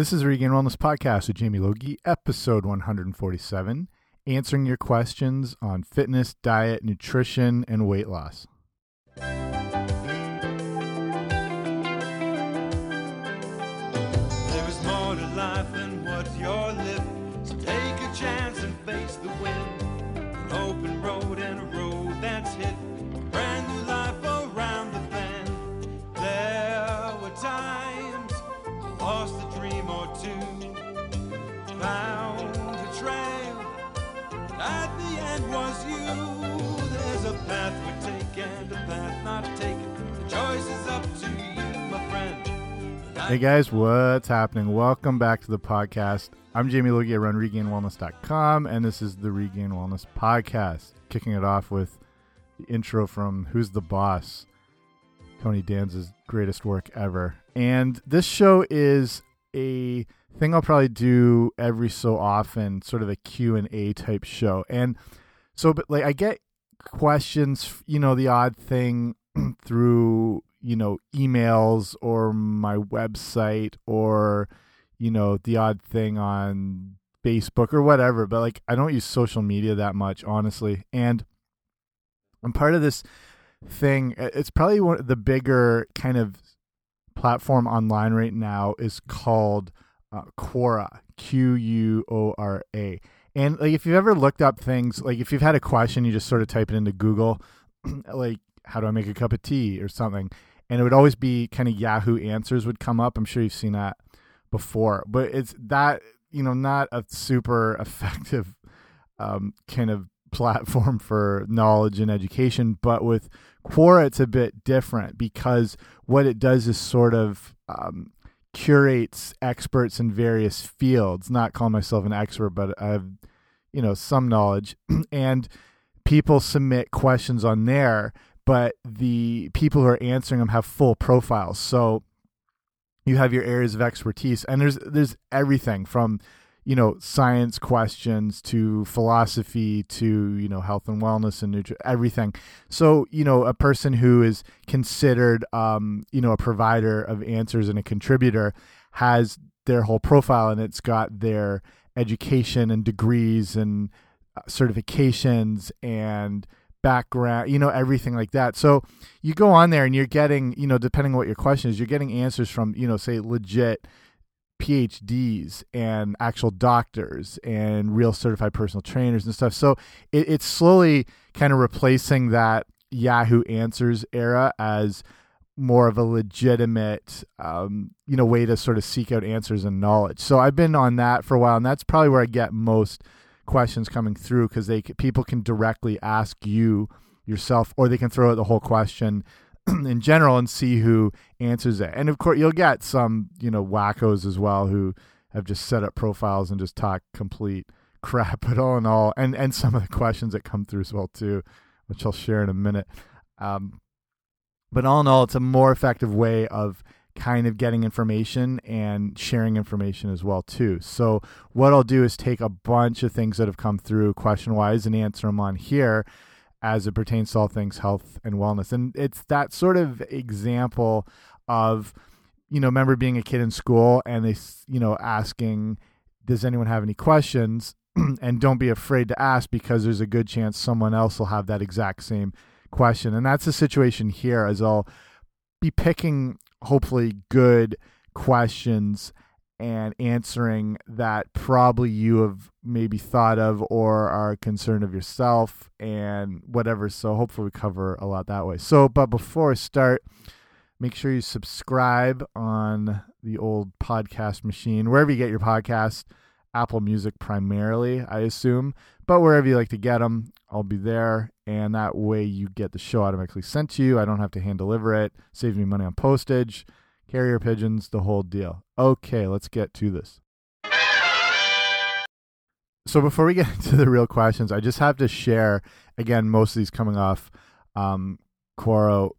This is Regained Wellness Podcast with Jamie Logie, episode 147, answering your questions on fitness, diet, nutrition, and weight loss. Hey guys, what's happening? Welcome back to the podcast. I'm Jamie Logie. I run regainedwellness.com, and this is the Regained Wellness Podcast. Kicking it off with the intro from Who's the Boss? Tony Danza's greatest work ever. And this show is a thing I'll probably do every so often, sort of a Q&A type show. And so but like I get questions, you know, the odd thing through, you know, emails or my website or you know, the odd thing on Facebook or whatever, but like I don't use social media that much, honestly. And I'm part of this thing. It's probably one of the bigger kind of platform online right now is called uh, Quora, Q U O R A. And like if you've ever looked up things, like if you've had a question, you just sort of type it into Google, like how do I make a cup of tea or something, and it would always be kind of Yahoo answers would come up. I'm sure you've seen that before, but it's that you know not a super effective um, kind of platform for knowledge and education. But with Quora, it's a bit different because what it does is sort of um, curates experts in various fields. Not calling myself an expert, but I have you know some knowledge, and people submit questions on there. But the people who are answering them have full profiles. So you have your areas of expertise and there's there's everything from you know science questions to philosophy to you know health and wellness and nutri- everything so you know a person who is considered um, you know a provider of answers and a contributor has their whole profile and it's got their education and degrees and uh, certifications and background, you know, everything like that. So you go on there and you're getting, you know, depending on what your question is, you're getting answers from, you know, say legit PhDs and actual doctors and real certified personal trainers and stuff. So it, it's slowly kind of replacing that Yahoo Answers era as more of a legitimate, um, you know, way to sort of seek out answers and knowledge. So I've been on that for a while, and that's probably where I get most questions coming through because they people can directly ask you yourself, or they can throw out the whole question in general and see who answers it. And of course, you'll get some you know wackos as well who have just set up profiles and just talk complete crap. But all in all, and and some of the questions that come through as well too, which I'll share in a minute. Um, but all in all, it's a more effective way of kind of getting information and sharing information as well too. So what I'll do is take a bunch of things that have come through question wise and answer them on here as it pertains to all things health and wellness. And it's that sort of example of you know, remember being a kid in school and they you know asking does anyone have any questions and don't be afraid to ask because there's a good chance someone else will have that exact same question. And that's the situation here as I'll be picking hopefully good questions and answering that probably you have maybe thought of or are concerned of yourself and whatever. So hopefully we cover a lot that way. So, but before I start, make sure you subscribe on the old podcast machine, wherever you get your podcast, Apple Music primarily, I assume, but wherever you like to get them, I'll be there. And that way you get the show automatically sent to you. I don't have to hand deliver it, saves me money on postage carrier pigeons, the whole deal. Okay, let's get to this. So before we get into the real questions, I just have to share again. Most of these coming off um, Quora,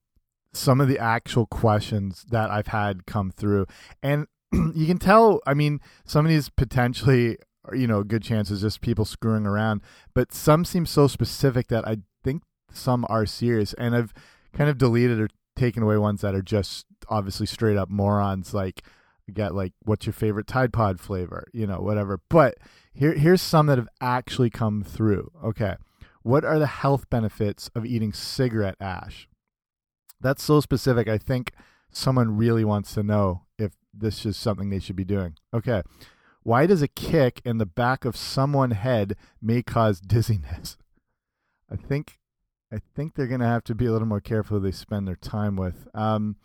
some of the actual questions that I've had come through, and you can tell. I mean, some of these potentially, you know, good chances just people screwing around, but some seem so specific that I think some are serious, and I've kind of deleted or taken away ones that are just obviously straight up morons like get like, what's your favorite Tide Pod flavor? You know, whatever. But here, here's some that have actually come through. Okay. What are the health benefits of eating cigarette ash? That's so specific. I think someone really wants to know if this is something they should be doing. Okay. Why does a kick in the back of someone's head may cause dizziness? I think I think they're going to have to be a little more careful who they spend their time with. Um,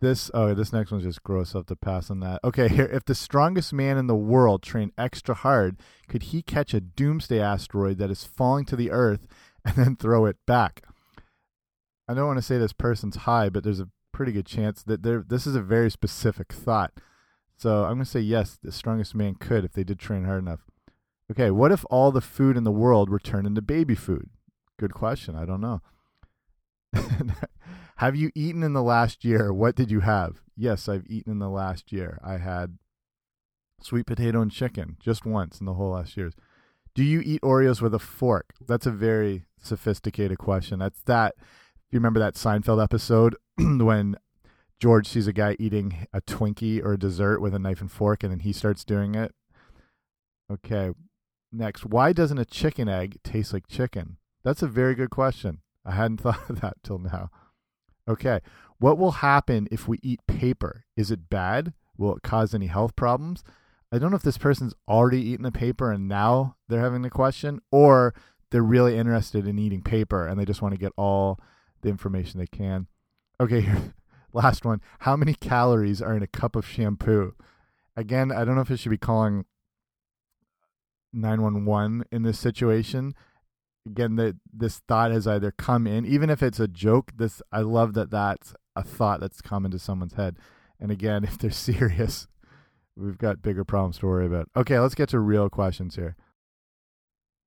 this oh, this next one's just gross up to pass on that. Okay, here if the strongest man in the world trained extra hard, could he catch a doomsday asteroid that is falling to the earth and then throw it back? I don't want to say this person's high, but there's a pretty good chance that there this is a very specific thought. So I'm going to say yes, the strongest man could if they did train hard enough. Okay, what if all the food in the world were turned into baby food? Good question. I don't know. have you eaten in the last year? What did you have? Yes, I've eaten in the last year. I had sweet potato and chicken just once in the whole last years. Do you eat Oreos with a fork? That's a very sophisticated question. That's that. You remember that Seinfeld episode when George sees a guy eating a Twinkie or a dessert with a knife and fork, and then he starts doing it. Okay, next. Why doesn't a chicken egg taste like chicken? That's a very good question. I hadn't thought of that till now. Okay. What will happen if we eat paper? Is it bad? Will it cause any health problems? I don't know if this person's already eaten the paper and now they're having the question, or they're really interested in eating paper and they just want to get all the information they can. Okay, here, last one. How many calories are in a cup of shampoo? Again, I don't know if it should be calling 911 in this situation again that this thought has either come in even if it's a joke this i love that that's a thought that's come into someone's head and again if they're serious we've got bigger problems to worry about okay let's get to real questions here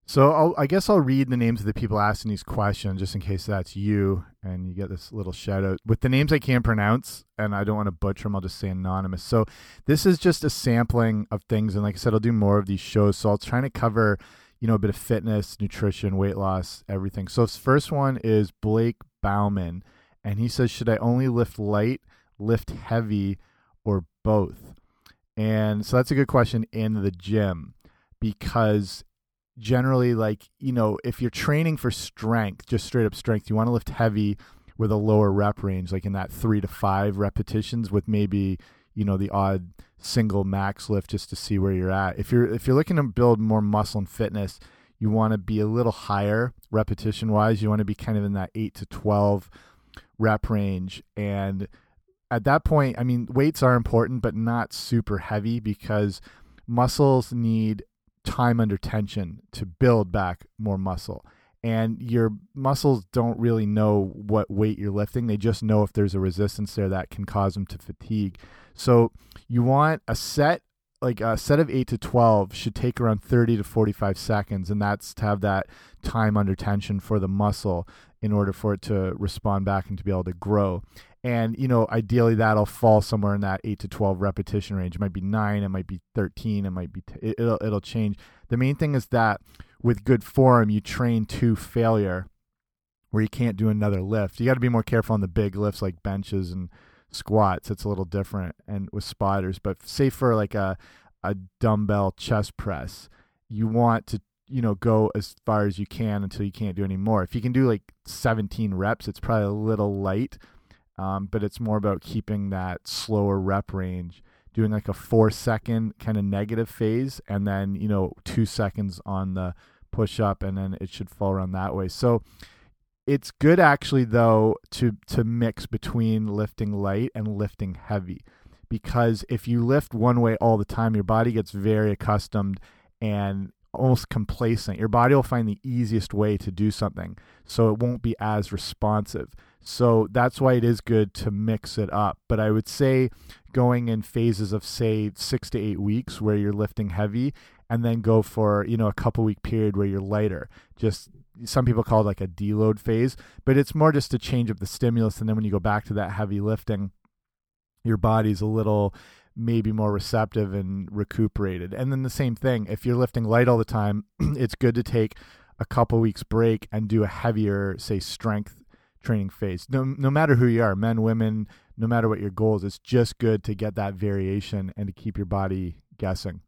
so I'll, i guess i'll read the names of the people asking these questions just in case that's you and you get this little shout out with the names i can't pronounce and i don't want to butcher them i'll just say anonymous so this is just a sampling of things and like i said i'll do more of these shows so i'll try to cover you know, a bit of fitness, nutrition, weight loss, everything. So this first one is Blake Bauman, and he says, should I only lift light, lift heavy, or both? And so that's a good question in the gym because generally, like, you know, if you're training for strength, just straight up strength, you want to lift heavy with a lower rep range, like in that three to five repetitions with maybe, you know, the odd single max lift just to see where you're at. If you're if you're looking to build more muscle and fitness, you want to be a little higher repetition wise. You want to be kind of in that 8 to 12 rep range and at that point, I mean, weights are important but not super heavy because muscles need time under tension to build back more muscle. And your muscles don't really know what weight you're lifting. They just know if there's a resistance there that can cause them to fatigue. So you want a set like a set of 8 to 12 should take around 30 to 45 seconds and that's to have that time under tension for the muscle in order for it to respond back and to be able to grow and you know ideally that'll fall somewhere in that 8 to 12 repetition range. It might be 9 it might be 13 it might be it'll it'll change. The main thing is that with good form you train to failure where you can't do another lift. You got to be more careful on the big lifts like benches and squats. It's a little different and with spotters but say for like a a dumbbell chest press you want to you know go as far as you can until you can't do any more. If you can do like 17 reps it's probably a little light um, but it's more about keeping that slower rep range doing like a four second kind of negative phase and then you know two seconds on the push up and then it should fall around that way. So it's good actually though to to mix between lifting light and lifting heavy because if you lift one way all the time your body gets very accustomed and almost complacent. Your body will find the easiest way to do something so it won't be as responsive so that's why it is good to mix it up but i would say going in phases of say 6 to 8 weeks where you're lifting heavy and then go for you know a couple week period where you're lighter just some people call it like a deload phase, but it's more just a change of the stimulus. And then when you go back to that heavy lifting, your body's a little maybe more receptive and recuperated. And then the same thing, if you're lifting light all the time, it's good to take a couple weeks break and do a heavier, say, strength training phase. No, no matter who you are, men, women, no matter what your goals. It's just good to get that variation and to keep your body guessing.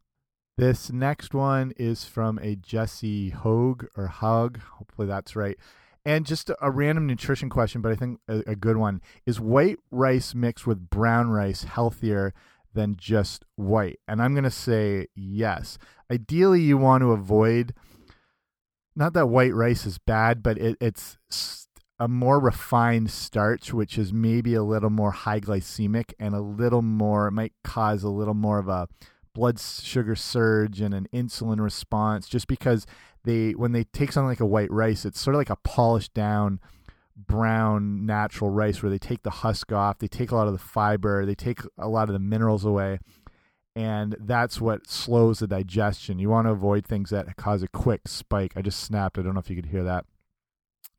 This next one is from a Jesse Hogue or Hug. Hopefully that's right. And just a random nutrition question, but I think a, a, good one is white rice mixed with brown rice healthier than just white? And I'm going to say yes. Ideally, you want to avoid not that white rice is bad, but it, it's a more refined starch, which is maybe a little more high glycemic and a little more, it might cause a little more of a blood sugar surge and an insulin response just because they when they take something like a white rice it's sort of like a polished down brown natural rice where they take the husk off they take a lot of the fiber they take a lot of the minerals away and that's what slows the digestion. You want to avoid things that cause a quick spike. I just snapped. I don't know if you could hear that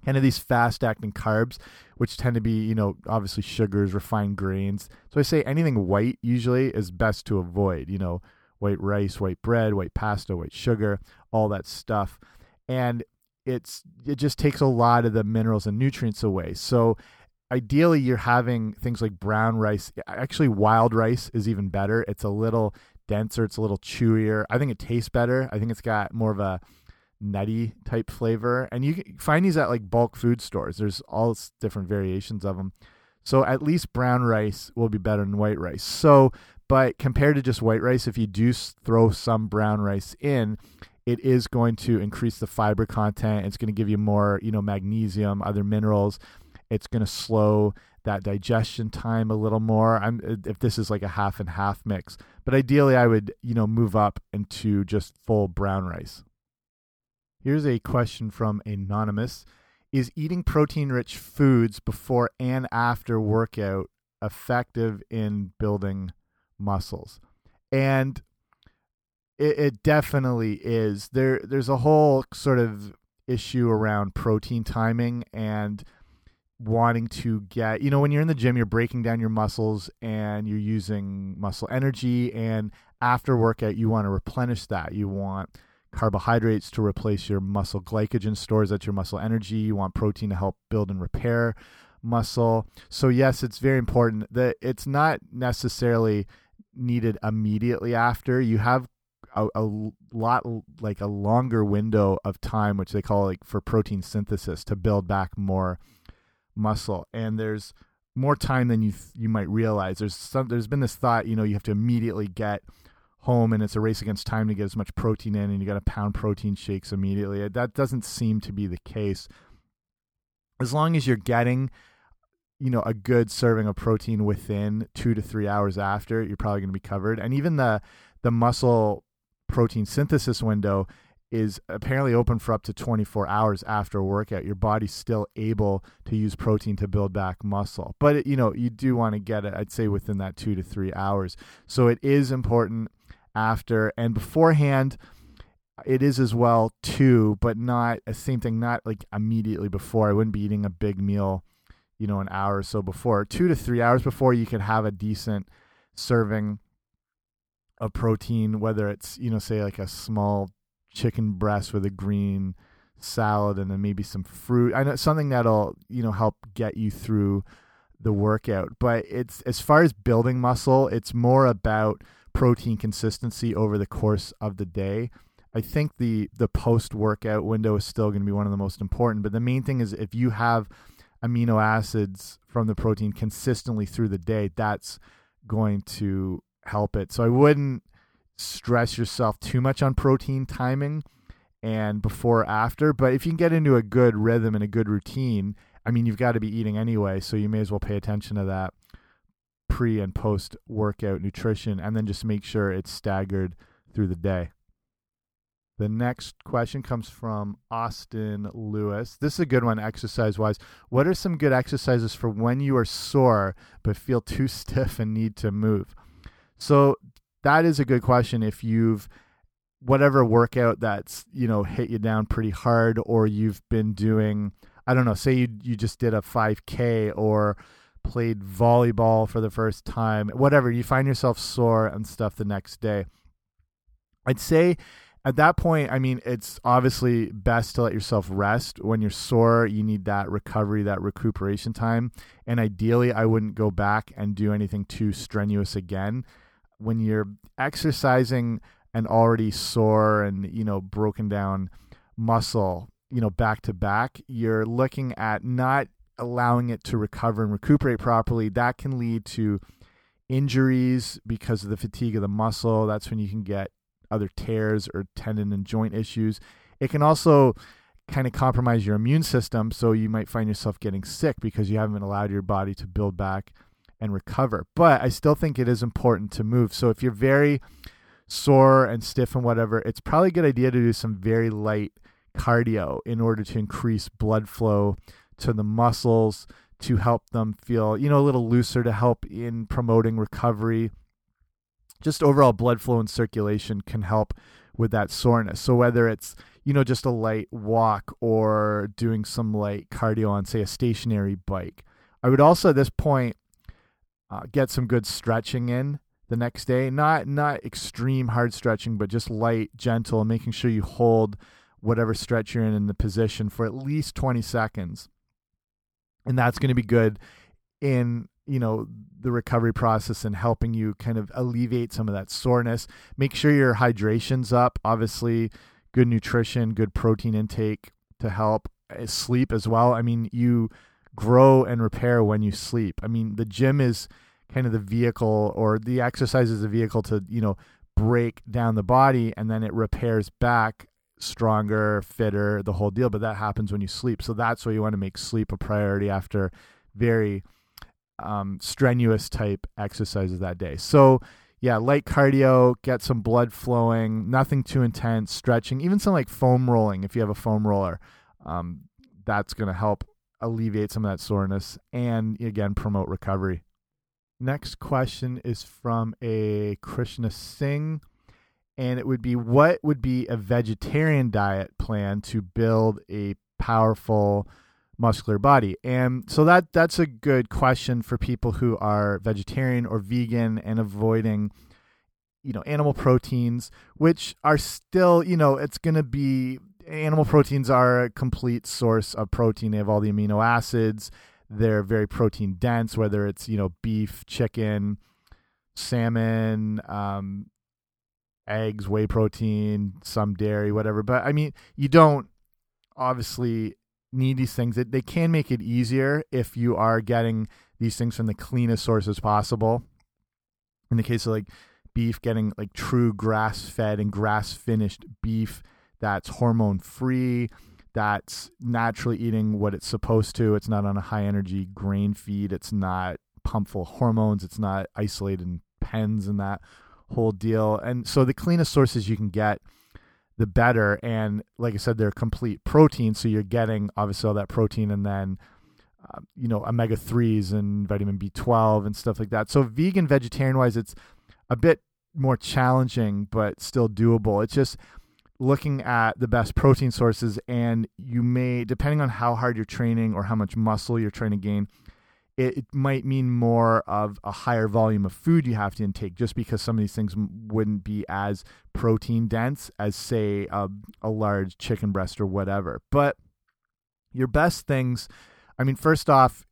kind of these fast acting carbs which tend to be you know obviously sugars refined grains so i say anything white usually is best to avoid you know white rice, white bread, white pasta, white sugar, all that stuff. And it's it just takes a lot of the minerals and nutrients away. So ideally you're having things like brown rice. Actually wild rice is even better. It's a little denser, it's a little chewier. I think it tastes better. I think it's got more of a nutty type flavor. And you can find these at like bulk food stores. There's all different variations of them. So at least brown rice will be better than white rice. So but compared to just white rice, if you do throw some brown rice in, it is going to increase the fiber content. It's going to give you more, you know, magnesium, other minerals. It's going to slow that digestion time a little more. I'm uh, if this is like a half and half mix, but ideally I would, you know, move up into just full brown rice. Here's a question from anonymous. Is eating protein-rich foods before and after workout effective in building muscles. And it, it definitely is. There there's a whole sort of issue around protein timing and wanting to get you know when you're in the gym you're breaking down your muscles and you're using muscle energy and after workout you want to replenish that you want carbohydrates to replace your muscle glycogen stores That's your muscle energy you want protein to help build and repair muscle so yes it's very important that it's not necessarily needed immediately after. You have a, a, lot like a longer window of time, which they call like for protein synthesis to build back more muscle. And there's more time than you you might realize. There's some there's been this thought, you know, you have to immediately get home and it's a race against time to get as much protein in and you got to pound protein shakes immediately. That doesn't seem to be the case. As long as you're getting you know a good serving of protein within two to three hours after you're probably going to be covered and even the the muscle protein synthesis window is apparently open for up to 24 hours after a workout your body's still able to use protein to build back muscle but it, you know you do want to get it i'd say within that two to three hours so it is important after and beforehand it is as well too but not a same thing not like immediately before i wouldn't be eating a big meal you know, an hour or so before, two to three hours before, you could have a decent serving of protein, whether it's, you know, say like a small chicken breast with a green salad and then maybe some fruit. I know something that'll, you know, help get you through the workout. But it's as far as building muscle, it's more about protein consistency over the course of the day. I think the the post workout window is still going to be one of the most important, but the main thing is if you have amino acids from the protein consistently through the day, that's going to help it. So I wouldn't stress yourself too much on protein timing and before or after. But if you can get into a good rhythm and a good routine, I mean, you've got to be eating anyway, so you may as well pay attention to that pre and post workout nutrition and then just make sure it's staggered through the day. The next question comes from Austin Lewis. This is a good one exercise wise. What are some good exercises for when you are sore but feel too stiff and need to move? So that is a good question if you've whatever workout that's, you know, hit you down pretty hard or you've been doing I don't know, say you you just did a 5k or played volleyball for the first time, whatever, you find yourself sore and stuff the next day. I'd say at that point, I mean, it's obviously best to let yourself rest. When you're sore, you need that recovery, that recuperation time. And ideally, I wouldn't go back and do anything too strenuous again. When you're exercising an already sore and, you know, broken down muscle, you know, back to back, you're looking at not allowing it to recover and recuperate properly. That can lead to injuries because of the fatigue of the muscle. That's when you can get other tears or tendon and joint issues. It can also kind of compromise your immune system, so you might find yourself getting sick because you haven't allowed your body to build back and recover. But I still think it is important to move. So if you're very sore and stiff and whatever, it's probably a good idea to do some very light cardio in order to increase blood flow to the muscles to help them feel, you know, a little looser to help in promoting recovery. Just overall blood flow and circulation can help with that soreness. So whether it's, you know, just a light walk or doing some light cardio on say a stationary bike. I would also at this point uh, get some good stretching in the next day. Not not extreme hard stretching, but just light, gentle, making sure you hold whatever stretch you're in in the position for at least 20 seconds and that's going to be good in you know the recovery process and helping you kind of alleviate some of that soreness. Make sure your hydration's up obviously good nutrition good protein intake to help uh, sleep as well. I mean you grow and repair when you sleep. I mean the gym is kind of the vehicle or the exercise is a vehicle to you know break down the body and then it repairs back stronger, fitter, the whole deal. But that happens when you sleep. So that's why you want to make sleep a priority after very um, strenuous type exercises that day. So yeah, light cardio, get some blood flowing, nothing too intense, stretching, even some like foam rolling if you have a foam roller. Um, that's going to help alleviate some of that soreness and again promote recovery. Next question is from a Krishna Singh and it would be what would be a vegetarian diet plan to build a powerful muscular body. And so that that's a good question for people who are vegetarian or vegan and avoiding you know animal proteins which are still you know it's going to be animal proteins are a complete source of protein. They have all the amino acids. They're very protein dense whether it's you know beef chicken salmon um, eggs, whey protein, some dairy, whatever. But I mean, you don't obviously need these things. They can make it easier if you are getting these things from the cleanest sources possible. In the case of like beef, getting like true grass fed and grass finished beef that's hormone free, that's naturally eating what it's supposed to. It's not on a high energy grain feed, it's not pumped full hormones, it's not isolated in pens and that whole deal. And so the cleanest sources you can get, the better. And like I said, they're complete protein, so you're getting obviously all that protein, and then uh, you know omega threes and vitamin B12 and stuff like that. So vegan, vegetarian wise, it's a bit more challenging, but still doable. It's just looking at the best protein sources, and you may, depending on how hard you're training or how much muscle you're trying to gain, it, it, might mean more of a higher volume of food you have to intake just because some of these things wouldn't be as protein dense as say a, a large chicken breast or whatever. But your best things i mean first off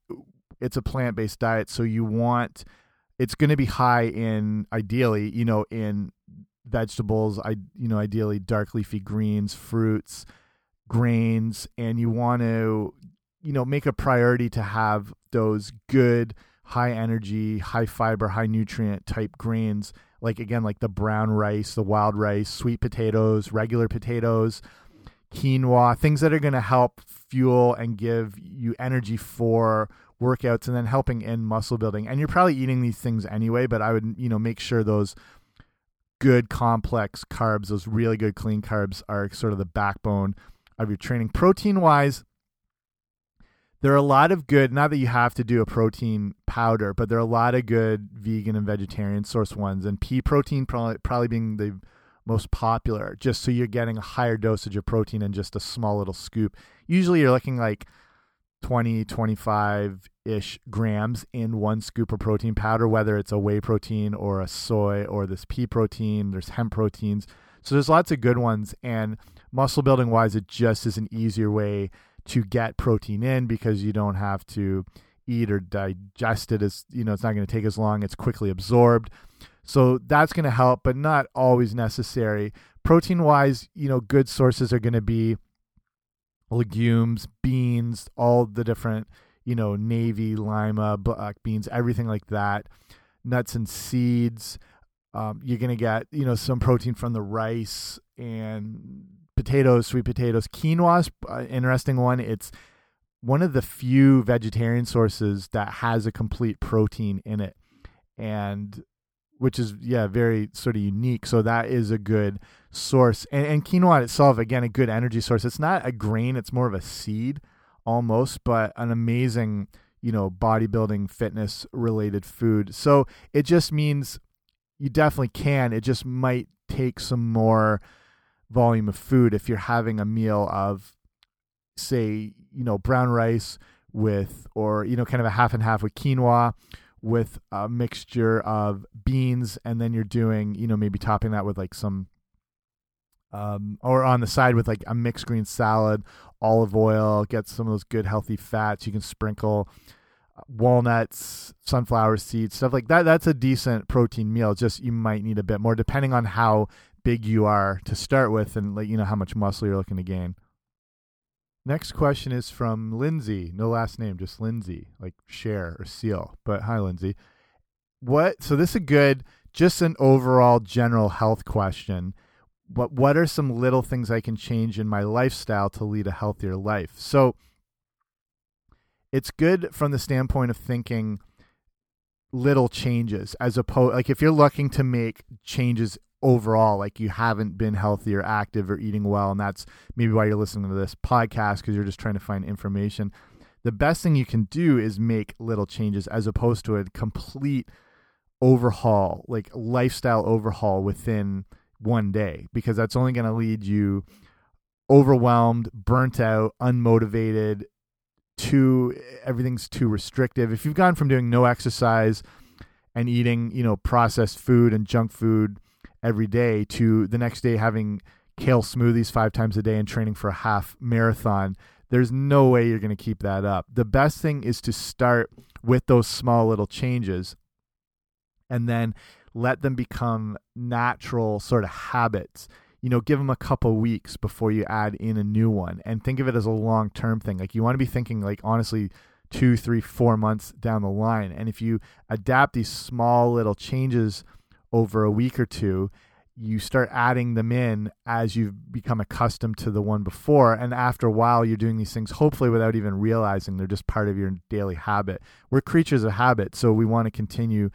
it's a plant-based diet so you want it's going to be high in ideally you know in vegetables i you know ideally dark leafy greens fruits grains and you want to you know make a priority to have those good high energy high fiber high nutrient type grains like again like the brown rice the wild rice sweet potatoes regular potatoes quinoa things that are going to help fuel and give you energy for workouts and then helping in muscle building. And you're probably eating these things anyway but i would you know make sure those good complex carbs those really good clean carbs are sort of the backbone of your training. Protein wise there are a lot of good not that you have to do a protein powder but there are a lot of good vegan and vegetarian source ones and pea protein probably, probably being the most popular just so you're getting a higher dosage of protein in just a small little scoop usually you're looking like 20, 25 ish grams in one scoop of protein powder, whether it's a whey protein or a soy or this pea protein. There's hemp proteins. So there's lots of good ones. And muscle building wise, it just is an easier way to get protein in because you don't have to eat or digest it as you know it's not going to take as long it's quickly absorbed. So that's going to help but not always necessary. Protein wise you know good sources are going to be legumes beans all the different you know navy lima black beans everything like that nuts and seeds. Um, you're going to get you know some protein from the rice and potatoes sweet potatoes. Quinoa uh, interesting one. It's one of the few vegetarian sources that has a complete protein in it and which is yeah very sort of unique. So that is a good source. And, and, quinoa itself again a good energy source. It's not a grain it's more of a seed almost but an amazing you know bodybuilding fitness related food. So it just means you definitely can. It just might take some more volume of food if you're having a meal of say you know brown rice with or you know kind of a half and half with quinoa with a mixture of beans and then you're doing you know maybe topping that with like some um or on the side with like a mixed green salad olive oil get some of those good healthy fats. You can sprinkle uh, walnuts sunflower seeds stuff like that. That's a decent protein meal just you might need a bit more depending on how big you are to start with and let you know how much muscle you're looking to gain Next question is from Lindsay. No last name, just Lindsay, like share or seal. But hi, Lindsay. What? So this is a good, just an overall general health question. What What are some little things I can change in my lifestyle to lead a healthier life? So it's good from the standpoint of thinking little changes as opposed like if you're looking to make changes overall like you haven't been healthy or active or eating well and that's maybe why you're listening to this podcast because you're just trying to find information. The best thing you can do is make little changes as opposed to a complete overhaul like lifestyle overhaul within one day because that's only going to lead you overwhelmed burnt out unmotivated too everything's too restrictive. If you've gone from doing no exercise and eating you know processed food and junk food every day to the next day having kale smoothies five times a day and training for a half marathon there's no way you're going to keep that up. The best thing is to start with those small little changes and then let them become natural sort of habits. You know give them a couple weeks before you add in a new one and think of it as a long term thing. Like you want to be thinking like honestly two three four months down the line. And if you adapt these small little changes over a week or two you start adding them in as you've become accustomed to the one before. And after a while you're doing these things hopefully without even realizing they're just part of your daily habit. We're creatures of habit so we want to continue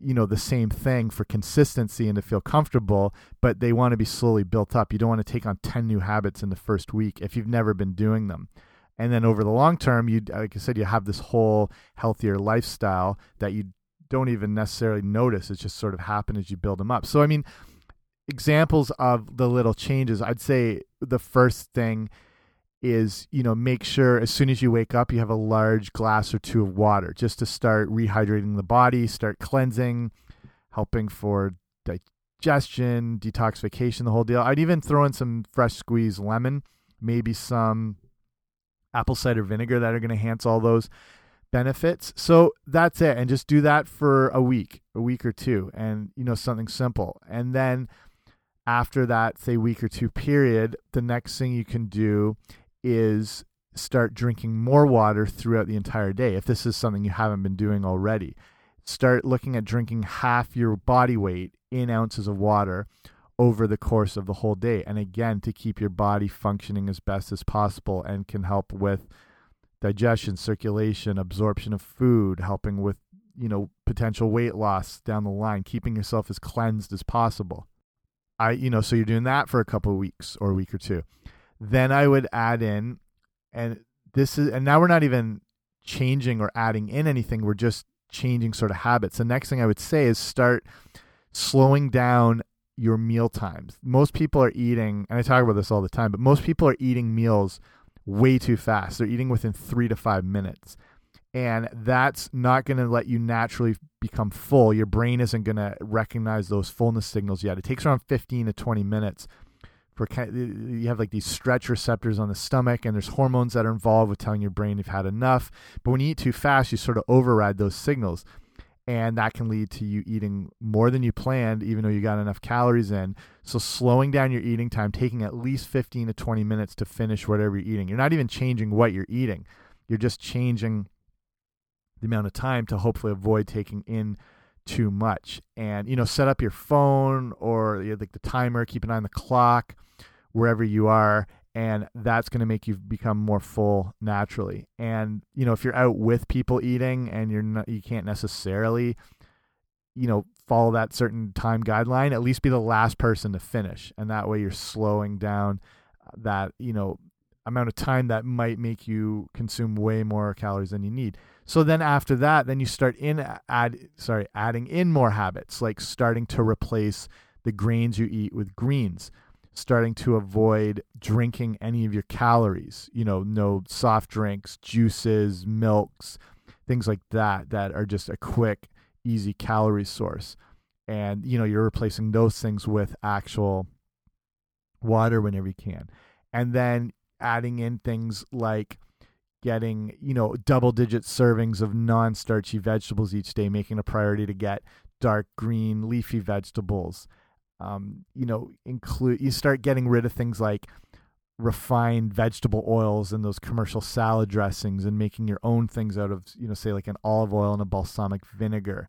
you know the same thing for consistency and to feel comfortable but they want to be slowly built up. You don't want to take on 10 new habits in the first week if you've never been doing them. And then over the long term you like i said you have this whole healthier lifestyle that you don't even necessarily notice. It's just sort of happen as you build them up. So, I mean, examples of the little changes, I'd say the first thing is, you know, make sure as soon as you wake up, you have a large glass or two of water just to start rehydrating the body, start cleansing, helping for digestion, detoxification, the whole deal. I'd even throw in some fresh squeezed lemon, maybe some apple cider vinegar that are going to enhance all those benefits. So that's it. And just do that for a week, a week or two, and you know, something simple. And then after that, say week or two period, the next thing you can do is start drinking more water throughout the entire day. If this is something you haven't been doing already, start looking at drinking half your body weight in ounces of water over the course of the whole day. And again, to keep your body functioning as best as possible and can help with digestion, circulation, absorption of food, helping with, you know, potential weight loss down the line, keeping yourself as cleansed as possible. I, you know, so you're doing that for a couple of weeks or a week or two. Then I would add in, and this is, and now we're not even changing or adding in anything. We're just changing sort of habits. The next thing I would say is start slowing down your meal times. Most people are eating, and I talk about this all the time, but most people are eating meals way too fast. They're eating within three to five minutes. And that's not going to let you naturally become full. Your brain isn't going to recognize those fullness signals yet. It takes around 15 to 20 minutes for you have like these stretch receptors on the stomach and there's hormones that are involved with telling your brain you've had enough. But when you eat too fast, you sort of override those signals and that can lead to you eating more than you planned even though you got enough calories in. So slowing down your eating time taking at least 15 to 20 minutes to finish whatever you're eating. You're not even changing what you're eating. You're just changing the amount of time to hopefully avoid taking in too much. And you know set up your phone or you know, like the timer keep an eye on the clock wherever you are and that's going to make you become more full naturally. And you know, if you're out with people eating and you're not, you can't necessarily, you know, follow that certain time guideline, at least be the last person to finish, and that way you're slowing down uh, that you know amount of time that might make you consume way more calories than you need. So then after that, then you start in uh, add sorry adding in more habits like starting to replace the grains you eat with greens starting to avoid drinking any of your calories. You know, no soft drinks, juices, milks, things like that, that are just a quick, easy calorie source. And, you know, you're replacing those things with actual water whenever you can. And then adding in things like getting, you know, double digit servings of non starchy vegetables each day, making a priority to get dark green leafy vegetables um, you know, include you start getting rid of things like refined vegetable oils and those commercial salad dressings and making your own things out of you know say like an olive oil and a balsamic vinegar.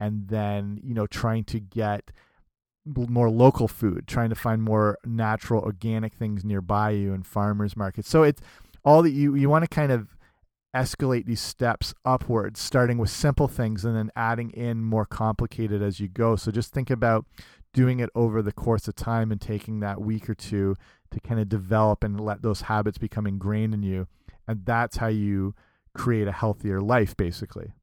And then you know trying to get more local food trying to find more natural organic things nearby you and farmers markets. So it's all that you you want to kind of escalate these steps upwards starting with simple things and then adding in more complicated as you go. So just think about doing it over the course of time and taking that week or two to kind of develop and let those habits become ingrained in you. And that's how you create a healthier life, basically.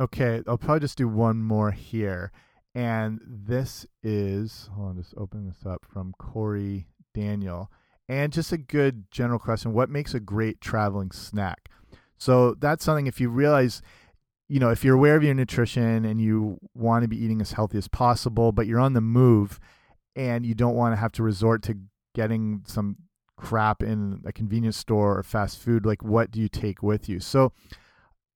Okay, I'll probably just do one more here. And this is, hold on, just open this up from Corey Daniel. And just a good general question what makes a great traveling snack? So that's something if you realize you know, if you're aware of your nutrition and you want to be eating as healthy as possible, but you're on the move and you don't want to have to resort to getting some crap in a convenience store or fast food, like what do you take with you? So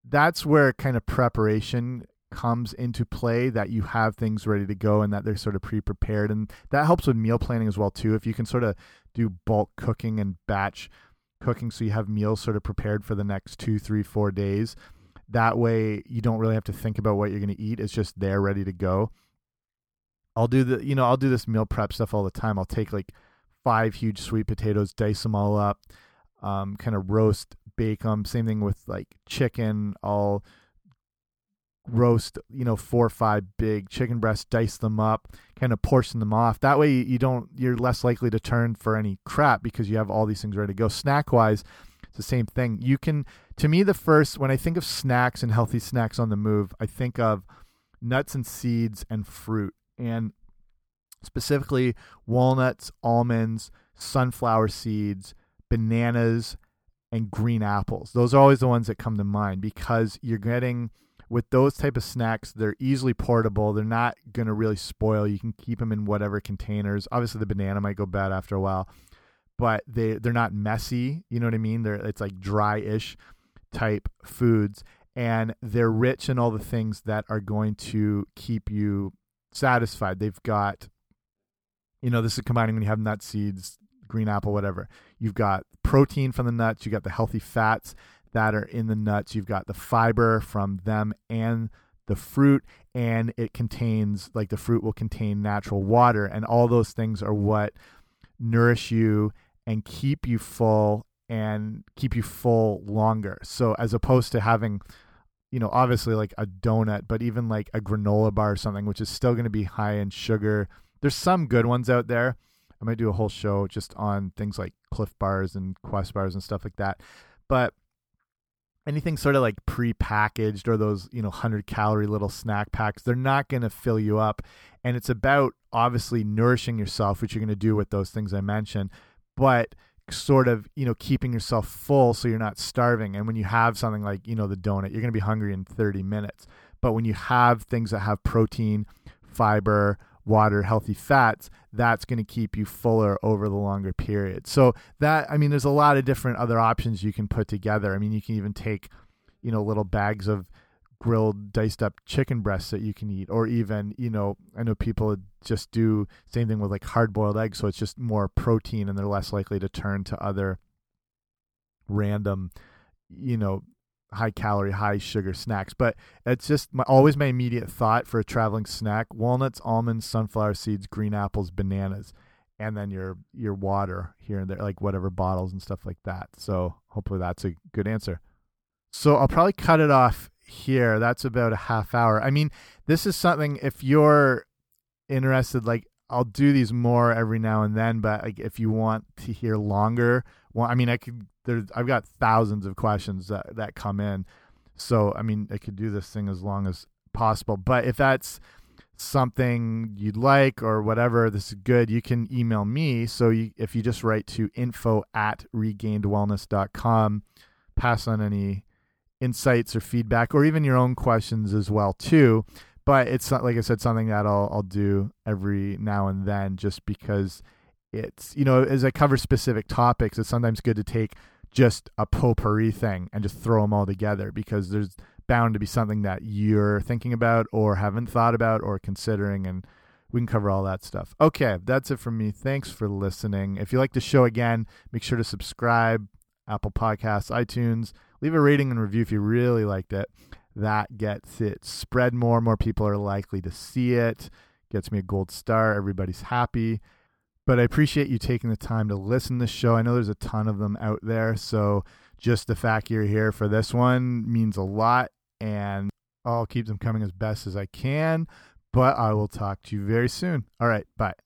that's where kind of preparation comes into play that you have things ready to go and that they're sort of pre-prepared and that helps with meal planning as well too if you can sort of do bulk cooking and batch cooking so you have meals sort of prepared for the next two three four days that way, you don't really have to think about what you're going to eat. It's just there, ready to go. I'll do the, you know, I'll do this meal prep stuff all the time. I'll take like five huge sweet potatoes, dice them all up, um, kind of roast, bake them. Same thing with like chicken. I'll roast, you know, four or five big chicken breasts, dice them up, kind of portion them off. That way, you don't, you're less likely to turn for any crap because you have all these things ready to go. Snack wise, it's the same thing. You can to me the first when I think of snacks and healthy snacks on the move, I think of nuts and seeds and fruit and specifically walnuts, almonds, sunflower seeds, bananas, and green apples. Those are always the ones that come to mind because you're getting with those type of snacks, they're easily portable. They're not going to really spoil. You can keep them in whatever containers. Obviously, the banana might go bad after a while, but they they're not messy. You know what I mean? They're it's like dry-ish type foods and they're rich in all the things that are going to keep you satisfied. They've got, you know, this is combining when you have nut seeds, green apple, whatever. You've got protein from the nuts, you've got the healthy fats that are in the nuts, you've got the fiber from them and the fruit, and it contains, like the fruit will contain natural water, and all those things are what nourish you and keep you full and keep you full longer. So as opposed to having, you know, obviously like a donut, but even like a granola bar or something, which is still going to be high in sugar. There's some good ones out there. I might do a whole show just on things like Clif bars and Quest bars and stuff like that. But anything sort of like pre-packaged or those, you know, 100 calorie little snack packs, they're not going to fill you up. And it's about obviously nourishing yourself, which you're going to do with those things I mentioned, but sort of you know keeping yourself full so you're not starving. And when you have something like you know the donut you're going to be hungry in 30 minutes. But when you have things that have protein fiber water healthy fats that's going to keep you fuller over the longer period. So that i mean there's a lot of different other options you can put together. I mean you can even take you know little bags of grilled diced up chicken breasts that you can eat or even you know i know people just do same thing with like hard boiled eggs so it's just more protein and they're less likely to turn to other random you know high calorie high sugar snacks. But it's just my, always my immediate thought for a traveling snack walnuts almonds sunflower seeds green apples bananas and then your your water here and there like whatever bottles and stuff like that. So hopefully that's a good answer. So i'll probably cut it off here. That's about a half hour. I mean, this is something if you're interested, like I'll do these more every now and then, but like if you want to hear longer, well, I mean, I could. There's I've got thousands of questions that that come in, so I mean, I could do this thing as long as possible. But if that's something you'd like or whatever, this is good. You can email me. So you, if you just write to info at regainedwellness.com, pass on any insights or feedback or even your own questions as well too. But it's not like i said something that i'll, I'll do every now and then just because it's you know as i cover specific topics it's sometimes good to take just a potpourri thing and just throw them all together because there's bound to be something that you're thinking about or haven't thought about or considering and we can cover all that stuff. Okay that's it from me. Thanks for listening. If you like the show again make sure to subscribe apple podcasts itunes leave a rating and review if you really liked it. That gets it spread more. More people are likely to see it. Gets me a gold star. Everybody's happy. But I appreciate you taking the time to listen to the show. I know there's a ton of them out there. So just the fact you're here for this one means a lot. And I'll keep them coming as best as I can. But I will talk to you very soon. All right. Bye.